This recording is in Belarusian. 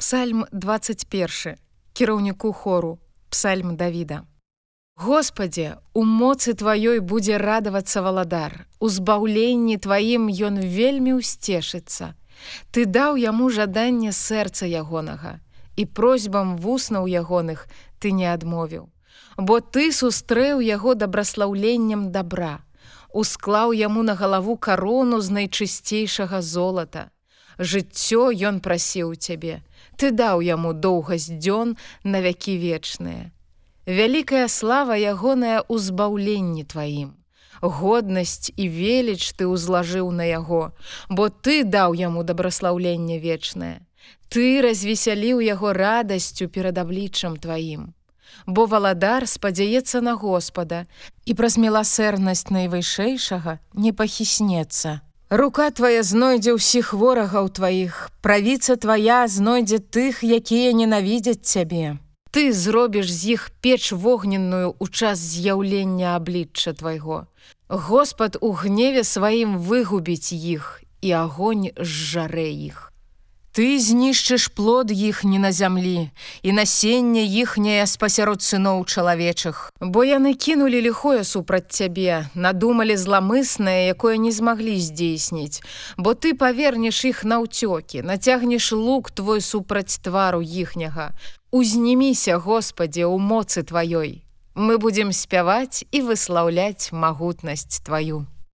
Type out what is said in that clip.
Псальм 21 кіраўніку хору Псальм Давіда. Господе, у моцы тваёй будзе радавацца валадар. У збаўленні тваім ён вельмі ўсцешыцца. Ты даў яму жаданне сэрца ягонага, і просьбам вуснаў ягоных ты не адмовіў. Бо ты сустрэў яго дабраслаўленнем добра, усклаў яму на галаву карону з найчысцейшага золата жыццё ён прасіў цябе, Ты даў яму доўгасць дзён на вякі вечныя. Вялікая слава ягоная ўзбаўленні тваім. Годнасць і веліч ты ўзлажыў на яго, бо ты даў яму дабраслаўленне вечнае. Ты развесяліў яго радасцю перад абліччам тваім. Бо валадар спадзяецца на Господа і праз міласэрнасць найвышэйшага не пахіснецца. Рука твая знойдзе ўсіх ворагаў тваіх, правіца твая знойдзе тых, якія ненавідзяць цябе. Ты зробіш з іх печ вогненную ў час з'яўлення аблічча твайго. Господ у гневе сваім выгубіць іх, і агонь зжарэ іх. Ты знішчыш плод іхні на зямлі, і насенне іхняе спасярод сыноў чалавечых. Бо яны кінулі ліхое супраць цябе, надумалі зламыснае, якое не змаглі здзейсніць. Бо ты павернеш іх на ўцёкі, нацягнеш лук твой супраць твару іхняга. Узніміся, Господе, у моцы тваёй. Мы будзем спяваць і выслаўляць магутнасць тваю.